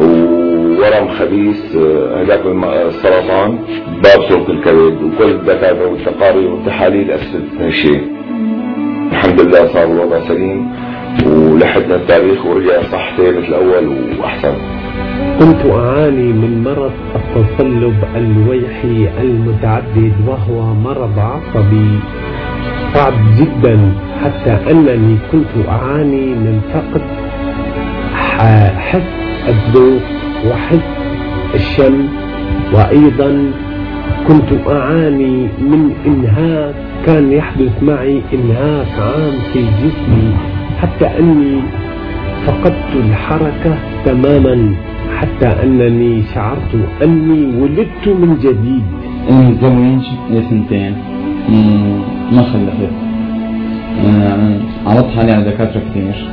وورم خبيث هلاك السرطان باب سلك الكبد وكل الدكاترة والتقارير والتحاليل أثبتت شيء. الحمد لله صار الوضع سليم ولحدنا التاريخ ورجع صحتي مثل الأول وأحسن. كنت أعاني من مرض التصلب الويحي المتعدد وهو مرض عصبي. صعب جدا حتى أنني كنت أعاني من فقد حس الذوق وحس الشم. وأيضا كنت أعاني من إنهاك كان يحدث معي إنهاك عام في جسمي حتى أني فقدت الحركة تماما حتى أنني شعرت أني ولدت من جديد. أنا متزوج لي سنتين ما خلفت. عرضت حالي على دكاترة كثير.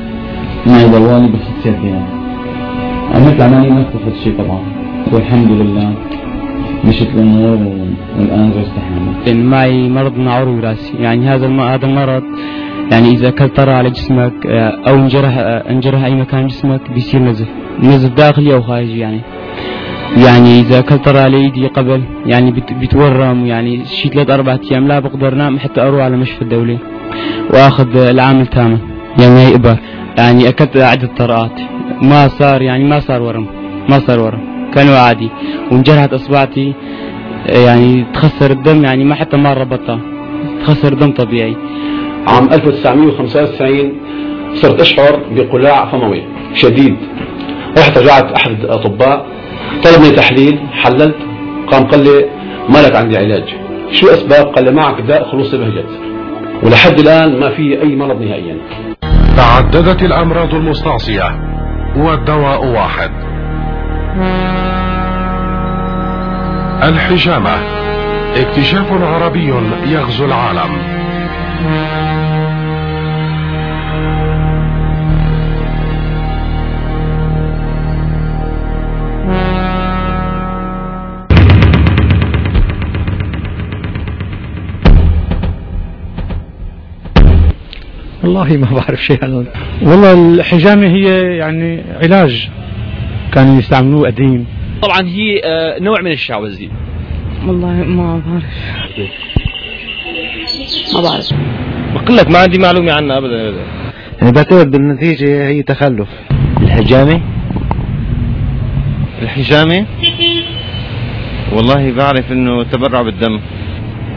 معي دوالي بس سنتين عملت عملية ما استفدت شيء طبعا. والحمد لله. مشت الأمور والآن جوزت حامل معي مرض نعور وراثي يعني هذا هذا المرض يعني إذا أكلت طرى على جسمك أو انجرح انجرح أي مكان جسمك بيصير نزف. نزف داخلي أو خارجي يعني. يعني إذا أكلت طرى على إيدي قبل يعني بتورم يعني شي ثلاث أربعة أيام لا بقدر نام حتى أروح على مشفى الدولي. وآخذ العامل تامة. يعني هي إبر يعني أكلت عدة طرقات. ما صار يعني ما صار ورم ما صار ورم. كانوا عادي. وانجرحت اصبعتي يعني تخسر الدم يعني ما حتى ما ربطها. تخسر دم طبيعي. عام 1995 صرت أشعر بقلاع فموي شديد. رحت رجعت أحد الأطباء طلب مني تحليل حللت قام قال لي ما لك عندي علاج. شو أسباب؟ قال لي معك داء خلوص بهجت. ولحد الآن ما في أي مرض نهائيا. تعددت الأمراض المستعصية. والدواء واحد. الحجامة اكتشاف عربي يغزو العالم. والله ما بعرف شيء عنه والله الحجامة هي يعني علاج كانوا يستعملوه قديم. طبعا هي نوع من الشعوذة. والله ما بعرف. ما بعرف. بقول لك ما عندي معلومة عنها ابدا ابدا. يعني بعتقد بالنتيجة هي تخلف. الحجامة؟ الحجامة؟ والله بعرف إنه تبرع بالدم.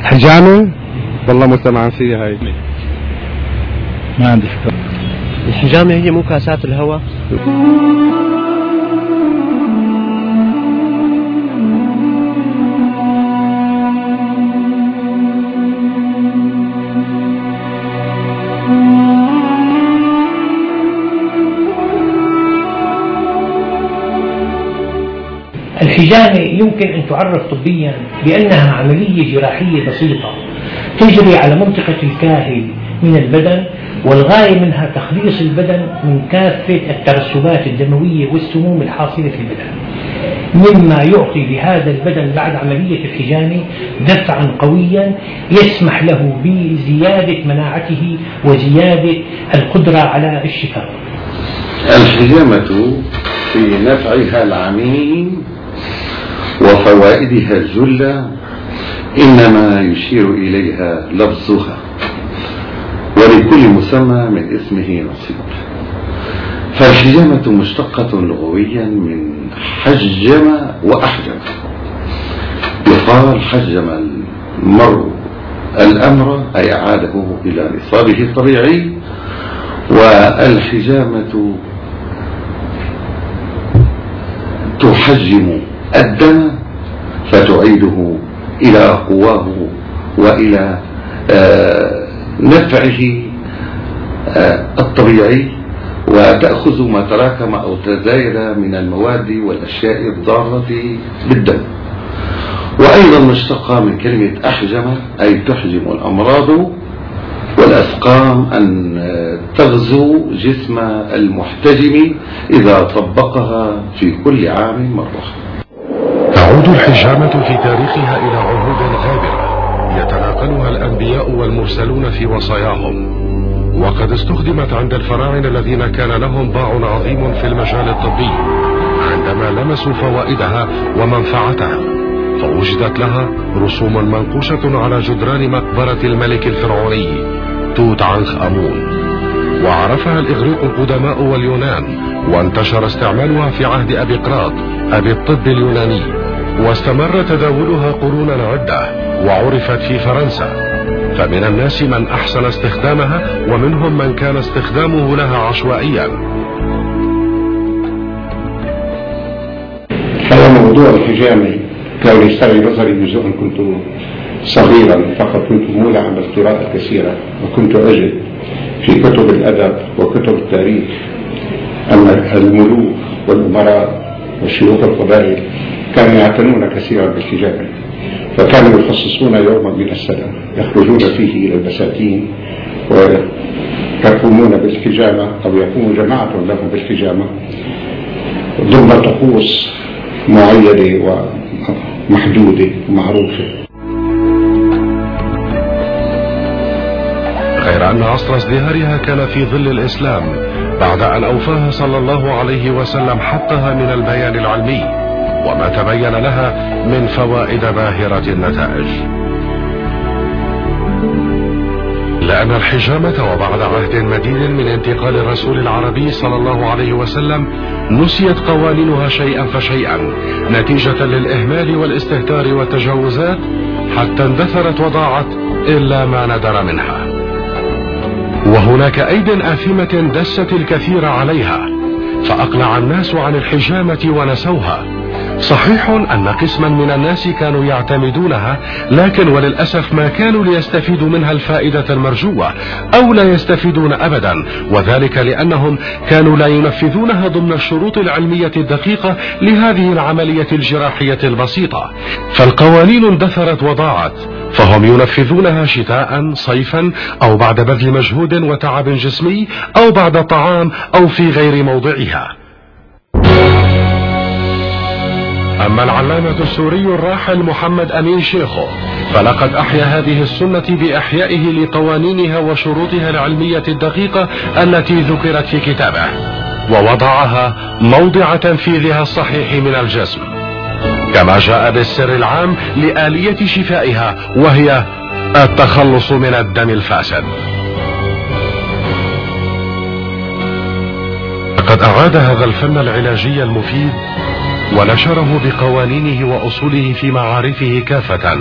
حجامة؟ والله ما سمعان فيها هاي. ما عندي فكرة الحجامة هي مو كاسات الهواء؟ الحجامة يمكن أن تعرف طبيا بأنها عملية جراحية بسيطة تجري على منطقة الكاهل من البدن والغاية منها تخليص البدن من كافة الترسبات الدموية والسموم الحاصلة في البدن. مما يعطي لهذا البدن بعد عملية الحجامة دفعا قويا يسمح له بزيادة مناعته وزيادة القدرة على الشفاء. الحجامة في نفعها العميم وفوائدها الجلة إنما يشير إليها لفظها. ولكل مسمى من اسمه نصيب. فالحجامة مشتقة لغويا من حجم وأحجم. يقال حجم المرء الأمر أي أعاده إلى نصابه الطبيعي والحجامة تحجم الدم فتعيده إلى قواه وإلى نفعه الطبيعي وتأخذ ما تراكم أو تزايد من المواد والأشياء الضارة بالدم. وأيضا مشتقة من كلمة أحجم أي تحجم الأمراض والأسقام أن تغزو جسم المحتجم إذا طبقها في كل عام مرة. تعود الحجامة في تاريخها إلى عهود غابرة. يتناقلها الأنبياء والمرسلون في وصاياهم. وقد استخدمت عند الفراعنة الذين كان لهم باع عظيم في المجال الطبي عندما لمسوا فوائدها ومنفعتها فوجدت لها رسوم منقوشة على جدران مقبرة الملك الفرعوني توت عنخ آمون. وعرفها الإغريق القدماء واليونان وانتشر استعمالها في عهد أبي قراط أبي الطب اليوناني. واستمر تداولها قرونا عدة وعرفت في فرنسا. فمن الناس من أحسن استخدامها ومنهم من كان استخدامه لها عشوائيا. هذا موضوع الحجامي كان يشتغل نظري أن كنت صغيرا فقط كنت مولعا بالقراءة الكثيرة وكنت أجد في كتب الأدب وكتب التاريخ أن الملوك والأمراء وشيوخ القبائل كانوا يعتنون كثيرا بالحجامة فكانوا يخصصون يوما من السنة يخرجون فيه إلى البساتين ويقومون بالحجامة أو يقوم جماعة لهم بالحجامة ضمن طقوس معينة ومحدودة ومعروفة. غير أن عصر ازدهارها كان في ظل الإسلام بعد أن أوفاها صلى الله عليه وسلم حقها من البيان العلمي. وما تبين لها من فوائد باهرة النتائج. لأن الحجامة وبعد عهد مديد من انتقال الرسول العربي صلى الله عليه وسلم نسيت قوانينها شيئا فشيئا نتيجة للإهمال والاستهتار والتجاوزات حتى اندثرت وضاعت إلا ما ندر منها. وهناك أيد آثمة دست الكثير عليها فأقلع الناس عن الحجامة ونسوها. صحيح أن قسما من الناس كانوا يعتمدونها لكن وللأسف ما كانوا ليستفيدوا منها الفائدة المرجوة أو لا يستفيدون أبدا وذلك لأنهم كانوا لا ينفذونها ضمن الشروط العلمية الدقيقة لهذه العملية الجراحية البسيطة. فالقوانين اندثرت وضاعت فهم ينفذونها شتاء صيفا أو بعد بذل مجهود وتعب جسمي أو بعد طعام أو في غير موضعها. أما العلامة السوري الراحل محمد أمين شيخو فلقد أحيا هذه السنة بإحيائه لقوانينها وشروطها العلمية الدقيقة التي ذكرت في كتابه ووضعها موضع تنفيذها الصحيح من الجسم. كما جاء بالسر العام لآلية شفائها وهي التخلص من الدم الفاسد. لقد أعاد هذا الفن العلاجي المفيد ونشره بقوانينه وأصوله في معارفه كافة.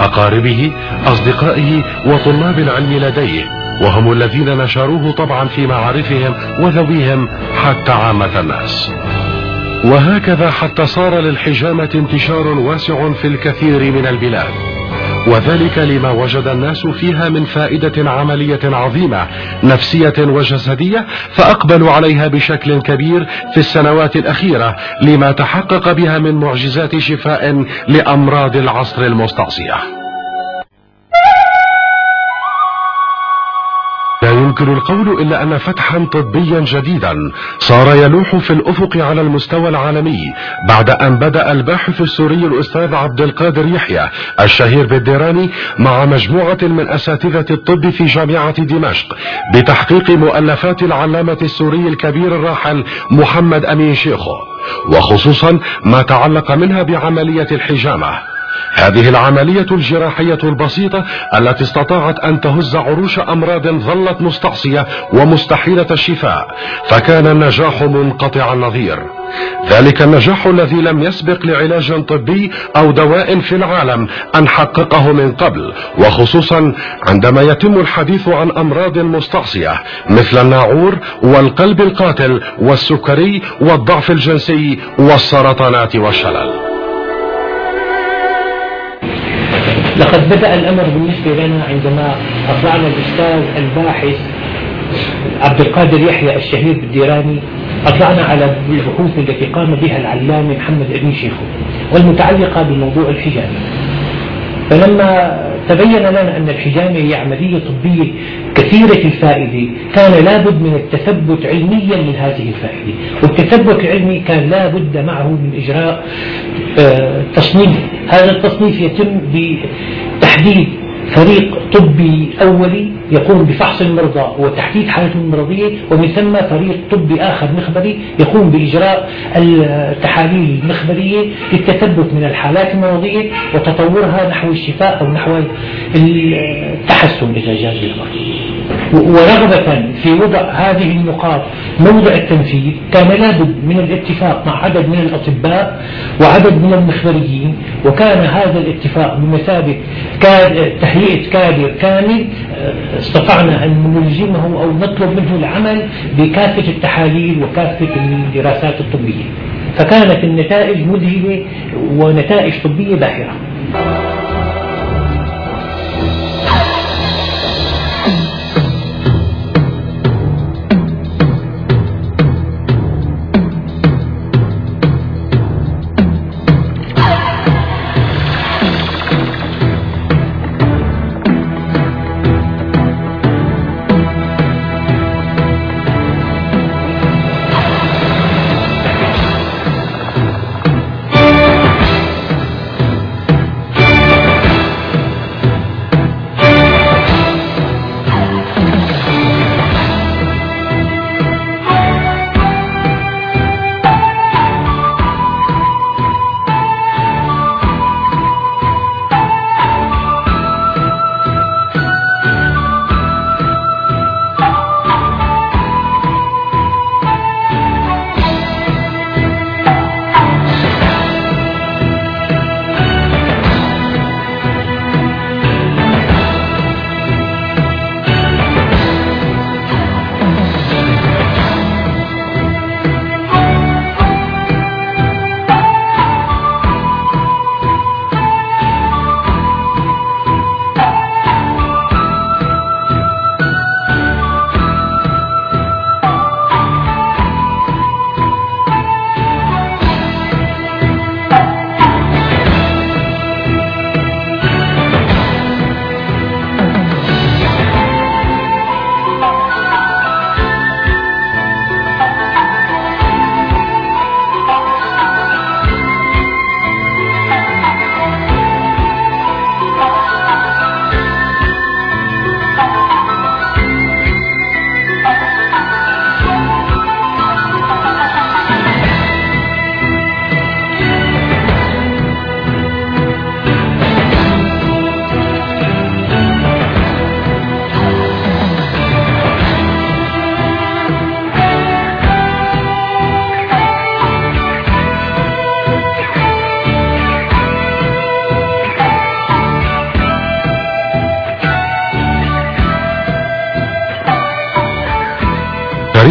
أقاربه أصدقائه وطلاب العلم لديه وهم الذين نشروه طبعا في معارفهم وذويهم حتى عامة الناس. وهكذا حتى صار للحجامة انتشار واسع في الكثير من البلاد. وذلك لما وجد الناس فيها من فائدة عملية عظيمة نفسية وجسدية فأقبلوا عليها بشكل كبير في السنوات الأخيرة لما تحقق بها من معجزات شفاء لأمراض العصر المستعصية. يمكن القول إلا أن فتحا طبيا جديدا. صار يلوح في الأفق على المستوى العالمي بعد أن بدأ الباحث السوري الأستاذ عبد القادر يحيى الشهير بالديراني مع مجموعة من أساتذة الطب في جامعة دمشق بتحقيق مؤلفات العلامة السوري الكبير الراحل محمد أمين شيخو. وخصوصا ما تعلق منها بعملية الحجامة. هذه العملية الجراحية البسيطة التي استطاعت أن تهز عروش أمراض ظلت مستعصية ومستحيلة الشفاء فكان النجاح منقطع النظير. ذلك النجاح الذي لم يسبق لعلاج طبي أو دواء في العالم أن حققه من قبل وخصوصا عندما يتم الحديث عن أمراض مستعصية مثل الناعور والقلب القاتل والسكري والضعف الجنسي والسرطانات والشلل. لقد بدأ الأمر بالنسبة لنا عندما أطلعنا الأستاذ الباحث عبد القادر يحيى الشهير بالديراني أطلعنا على البحوث التي قام بها العلامة محمد أبي شيخو والمتعلقة بموضوع الحجامة فلما تبين لنا أن الحجامة هي عملية طبية كثيرة الفائدة كان لابد من التثبت علميا من هذه الفائدة. والتثبت العلمي كان لابد معه من إجراء آه، تصنيف. هذا التصنيف يتم بتحديد فريق طبي أولي يقوم بفحص المرضى وتحديد حالتهم المرضية ومن ثم فريق طبي آخر مخبري يقوم بإجراء التحاليل المخبرية للتثبت من الحالات المرضية وتطورها نحو الشفاء أو نحو التحسن إذا جاز الأمر ورغبة في وضع هذه النقاط موضع التنفيذ كان لابد من الاتفاق مع عدد من الأطباء وعدد من المخبريين وكان هذا الاتفاق بمثابة تهيئة كادر كامل استطعنا أن نلزمه أو نطلب منه العمل بكافة التحاليل وكافة الدراسات الطبية. فكانت النتائج مذهلة ونتائج طبية باهرة.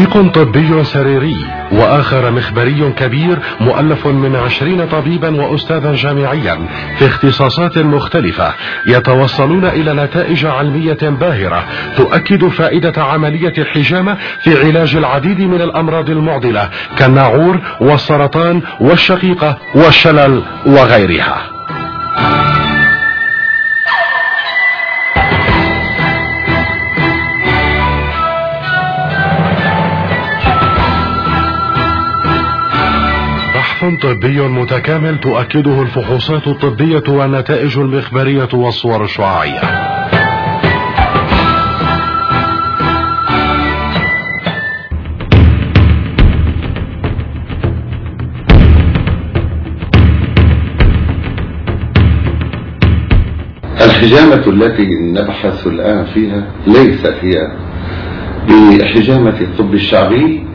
فريق طبي سريري وآخر مخبري كبير مؤلف من عشرين طبيبا وأستاذا جامعيا في اختصاصات مختلفة يتوصلون إلى نتائج علمية باهرة تؤكد فائدة عملية الحجامة في علاج العديد من الأمراض المعضلة كالناعور والسرطان والشقيقة والشلل وغيرها. طبي متكامل تؤكده الفحوصات الطبية والنتائج المخبرية والصور الشعاعية. الحجامة التي نبحث الآن فيها ليست هي بحجامة الطب الشعبي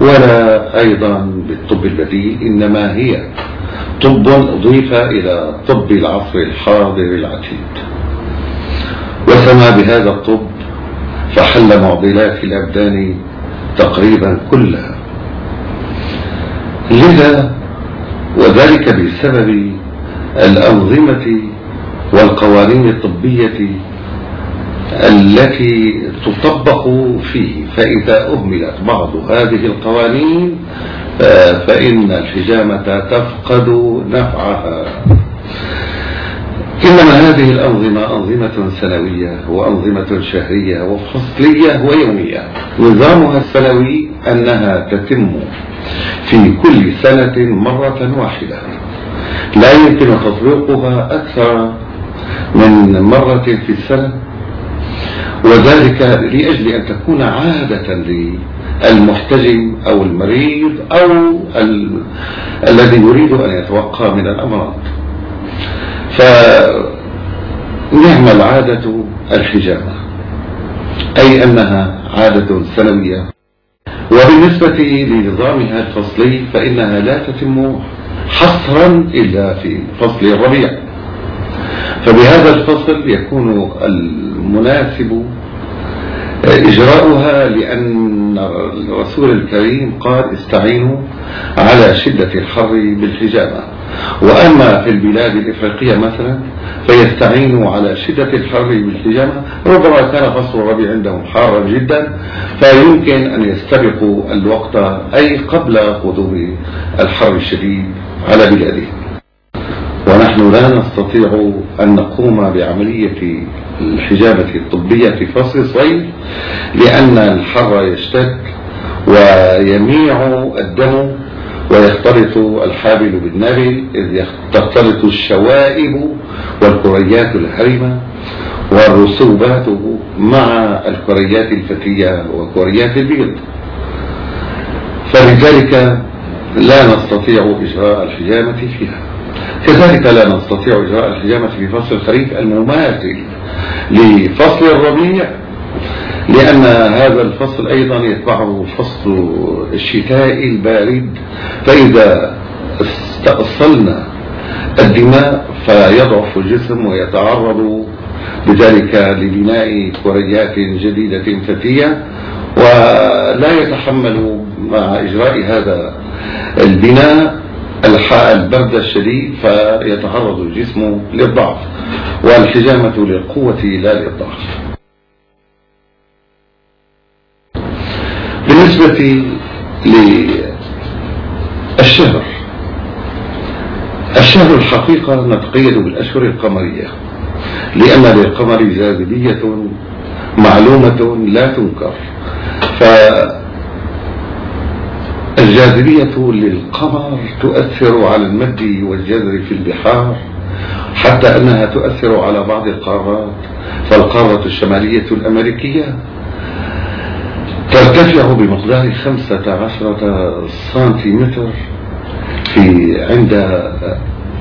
ولا أيضا بالطب البديل إنما هي طب أضيف إلى طب العصر الحاضر العتيد. وسمى بهذا الطب فحل معضلات الأبدان تقريبا كلها. لذا وذلك بسبب الأنظمة والقوانين الطبية التي تطبق فيه فإذا أهملت بعض هذه القوانين فإن الحجامة تفقد نفعها. إنما هذه الأنظمة أنظمة سنوية وأنظمة شهرية وفصلية ويومية. نظامها السنوي أنها تتم في كل سنة مرة واحدة. لا يمكن تطبيقها أكثر من مرة في السنة. وذلك لأجل أن تكون عادة للمحتجم أو المريض أو ال... الذي يريد أن يتوقى من الأمراض. فنعم العادة الحجامة أي أنها عادة سنوية. وبالنسبة لنظامها الفصلي فإنها لا تتم حصرا إلا في فصل الربيع. فبهذا الفصل يكون المناسب إجراؤها لأن الرسول الكريم قال استعينوا على شدة الحر بالحجامة وأما في البلاد الإفريقية مثلا فيستعينوا على شدة الحر بالحجامة ربما كان فصل الربيع عندهم حارا جدا فيمكن أن يستبقوا الوقت أي قبل قدوم الحر الشديد على بلادهم ونحن لا نستطيع أن نقوم بعملية الحجامة الطبية في فصل الصيف لأن الحر يشتد ويميع الدم ويختلط الحابل بالنابل إذ تختلط الشوائب والكريات الهرمة والرسوبات مع الكريات الفتية وكريات البيض. فلذلك لا نستطيع إجراء الحجامة فيها. كذلك لا نستطيع إجراء الحجامة في فصل الخريف المماثل لفصل الربيع لأن هذا الفصل أيضا يتبعه فصل الشتاء البارد فإذا استأصلنا الدماء فيضعف الجسم ويتعرض بذلك لبناء كريات جديدة فتية ولا يتحمل مع إجراء هذا البناء البرد الشديد فيتعرض الجسم للضعف والحجامة للقوة لا للضعف بالنسبة للشهر الشهر الحقيقة نتقيد بالأشهر القمرية لأن للقمر جاذبية معلومة لا تنكر. فالجاذبية للقمر تؤثر على المد والجزر في البحار حتى أنها تؤثر على بعض القارات. فالقارة الشمالية الأمريكية ترتفع بمقدار خمسة عشرة سنتيمتر في عند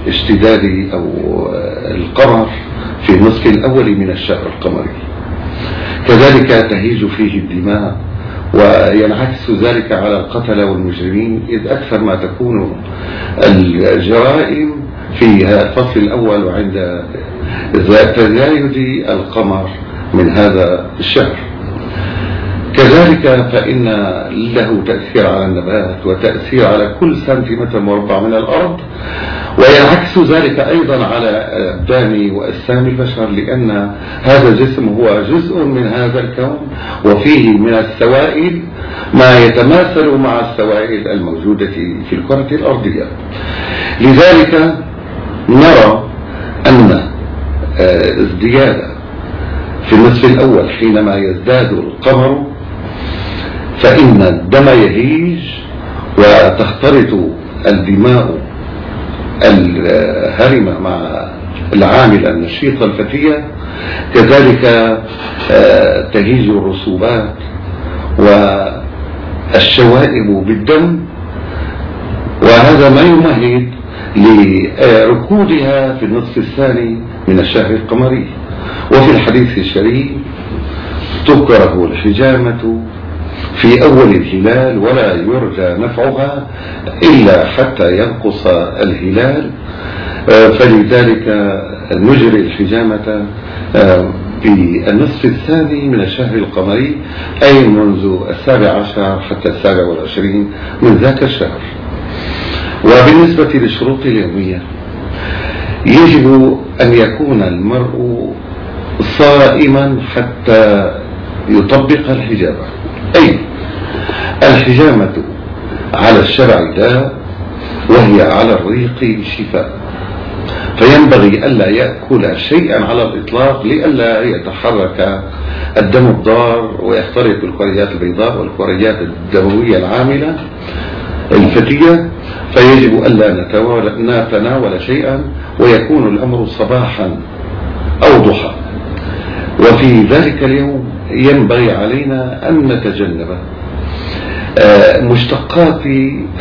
اشتداد أو القمر في النصف الأول من الشهر القمري. كذلك تهيج فيه الدماء وينعكس ذلك على القتلة والمجرمين إذ أكثر ما تكون الجرائم في الفصل الأول وعند تزايد القمر من هذا الشهر. كذلك فإن له تأثير على النبات وتأثير على كل سنتيمتر مربع من الأرض وينعكس ذلك أيضا على أبدان وأجسام البشر لأن هذا الجسم هو جزء من هذا الكون وفيه من السوائل ما يتماثل مع السوائل الموجودة في الكرة الأرضية. لذلك نرى أن ازدياد في النصف الأول حينما يزداد القمر فإن الدم يهيج وتختلط الدماء الهرمة مع العاملة النشيطة الفتية كذلك تهيج الرسوبات والشوائب بالدم وهذا ما يمهد لركودها في النصف الثاني من الشهر القمري. وفي الحديث الشريف تكره الحجامة في أول الهلال ولا يرجى نفعها إلا حتى ينقص الهلال. فلذلك نجري الحجامة في النصف الثاني من الشهر القمري أي منذ السابع عشر حتى السابع والعشرين من ذاك الشهر. وبالنسبة للشروط اليومية يجب أن يكون المرء صائما حتى يطبق الحجامة أي الحجامة على الشرع داء وهي على الريق شفاء. فينبغي ألا يأكل شيئا على الإطلاق لئلا يتحرك الدم الضار ويختلط بالكريات البيضاء والكريات الدموية العاملة الفتية. فيجب ألا نتناول شيئا ويكون الأمر صباحا أو ضحى. وفي ذلك اليوم ينبغي علينا أن نتجنب آه، مشتقات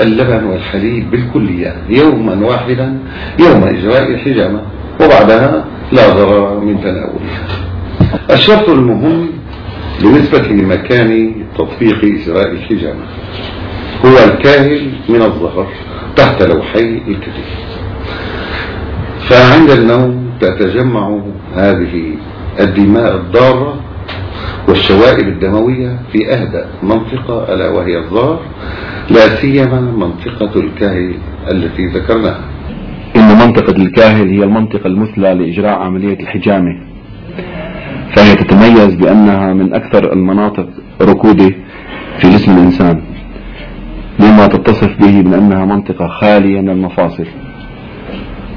اللبن والحليب بالكلية يوما واحدا يوم إجراء الحجامة وبعدها لا ضرر من تناولها. الشرط المهم بالنسبة لمكان تطبيق إجراء الحجامة هو الكاهل من الظهر تحت لوحي الكتف. فعند النوم تتجمع هذه الدماء الضارة والشوائب الدموية في أهدأ منطقة ألا وهي الظهر لا سيما منطقة الكاهل التي ذكرناها. إن منطقة الكاهل هي المنطقة المثلى لإجراء عملية الحجامة. فهي تتميز بأنها من أكثر المناطق ركودة في جسم الإنسان. مما تتصف به من أنها منطقة خالية من المفاصل.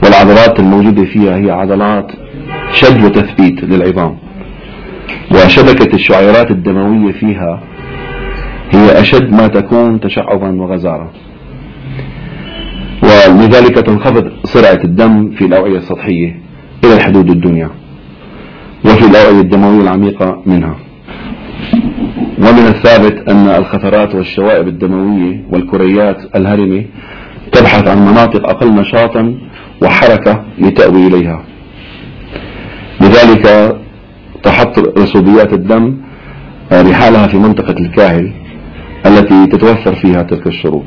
والعضلات الموجودة فيها هي عضلات شد وتثبيت للعظام. وشبكة الشعيرات الدموية فيها هي أشد ما تكون تشعبا وغزارة ولذلك تنخفض سرعة الدم في الأوعية السطحية إلى الحدود الدنيا وفي الأوعية الدموية العميقة منها. ومن الثابت أن الخثرات والشوائب الدموية والكريات الهرمة تبحث عن مناطق أقل نشاطا وحركة لتأوي إليها. لذلك تحط رسوبيات الدم رحالها في منطقة الكاهل التي تتوفر فيها تلك الشروط.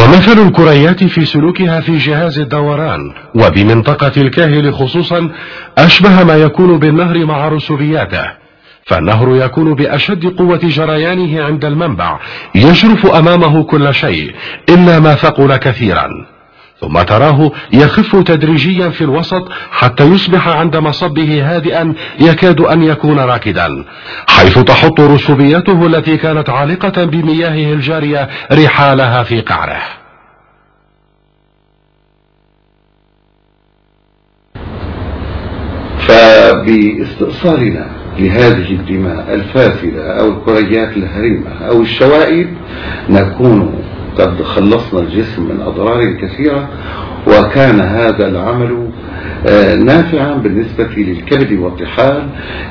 ومثل الكريات في سلوكها في جهاز الدوران وبمنطقة الكاهل خصوصا أشبه ما يكون بالنهر مع رسوبياته فالنهر يكون بأشد قوة جريانه عند المنبع يجرف أمامه كل شيء إلا ما ثقل كثيرا. ثم تراه يخف تدريجيا في الوسط حتى يصبح عند مصبه هادئا يكاد أن يكون راكدا حيث تحط رسوبيته التي كانت عالقة بمياهه الجارية رحالها في قعره. فباستئصالنا لهذه الدماء الفاسدة أو الكريات الهرمة أو الشوائب نكون قد خلصنا الجسم من أضرار كثيرة وكان هذا العمل آه، نافعا بالنسبة للكبد والطحال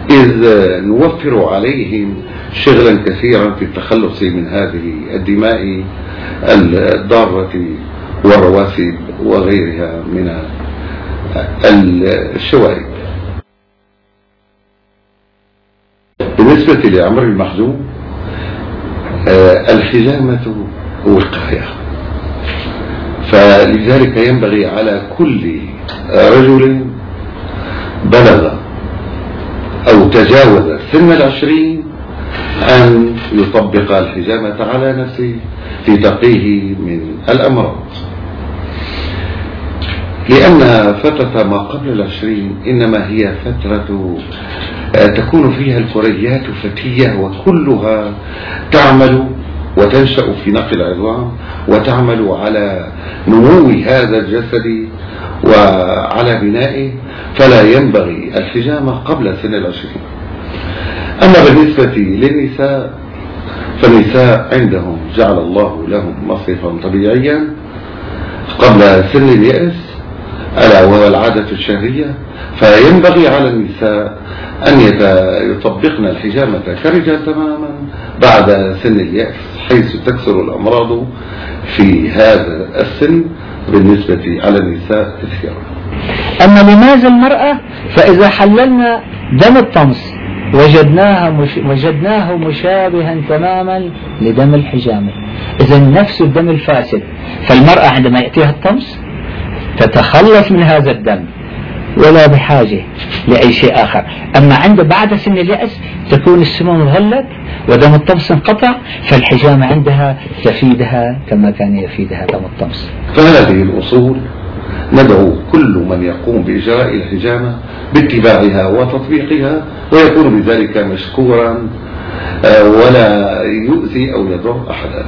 إذ نوفر عليهم شغلا كثيرا في التخلص من هذه الدماء الضارة والرواسب وغيرها من الشوائب بالنسبة لعمر المخزوم آه، وقاية فلذلك ينبغي على كل رجل بلغ أو تجاوز سن العشرين أن يطبق الحجامة على نفسه لتقيه من الأمراض. لأن فترة ما قبل العشرين إنما هي فترة تكون فيها الكريات فتية وكلها تعمل وتنشأ في نقل العظام وتعمل على نمو هذا الجسد وعلى بنائه فلا ينبغي الحجامة قبل سن العشرين. أما بالنسبة للنساء فالنساء عندهم جعل الله لهم مصرفا طبيعيا قبل سن اليأس ألا وهو العادة الشهرية فينبغي على النساء أن يطبقن الحجامة كرجال تماما بعد سن اليأس. حيث تكثر الأمراض في هذا السن بالنسبة على النساء كثيرا. أما لماذا المرأة فإذا حللنا دم الطمس وجدناها مش وجدناه مشابها تماما لدم الحجامة. إذا نفس الدم الفاسد فالمرأة عندما يأتيها الطمس تتخلص من هذا الدم ولا بحاجة لأي شيء آخر. أما عند بعد سن اليأس تكون السموم غلت ودم الطمس انقطع فالحجامة عندها تفيدها كما كان يفيدها دم الطمس. فهذه الأصول ندعو كل من يقوم بإجراء الحجامة باتباعها وتطبيقها ويكون بذلك مشكورا آه، ولا يؤذي أو يضر أحدا.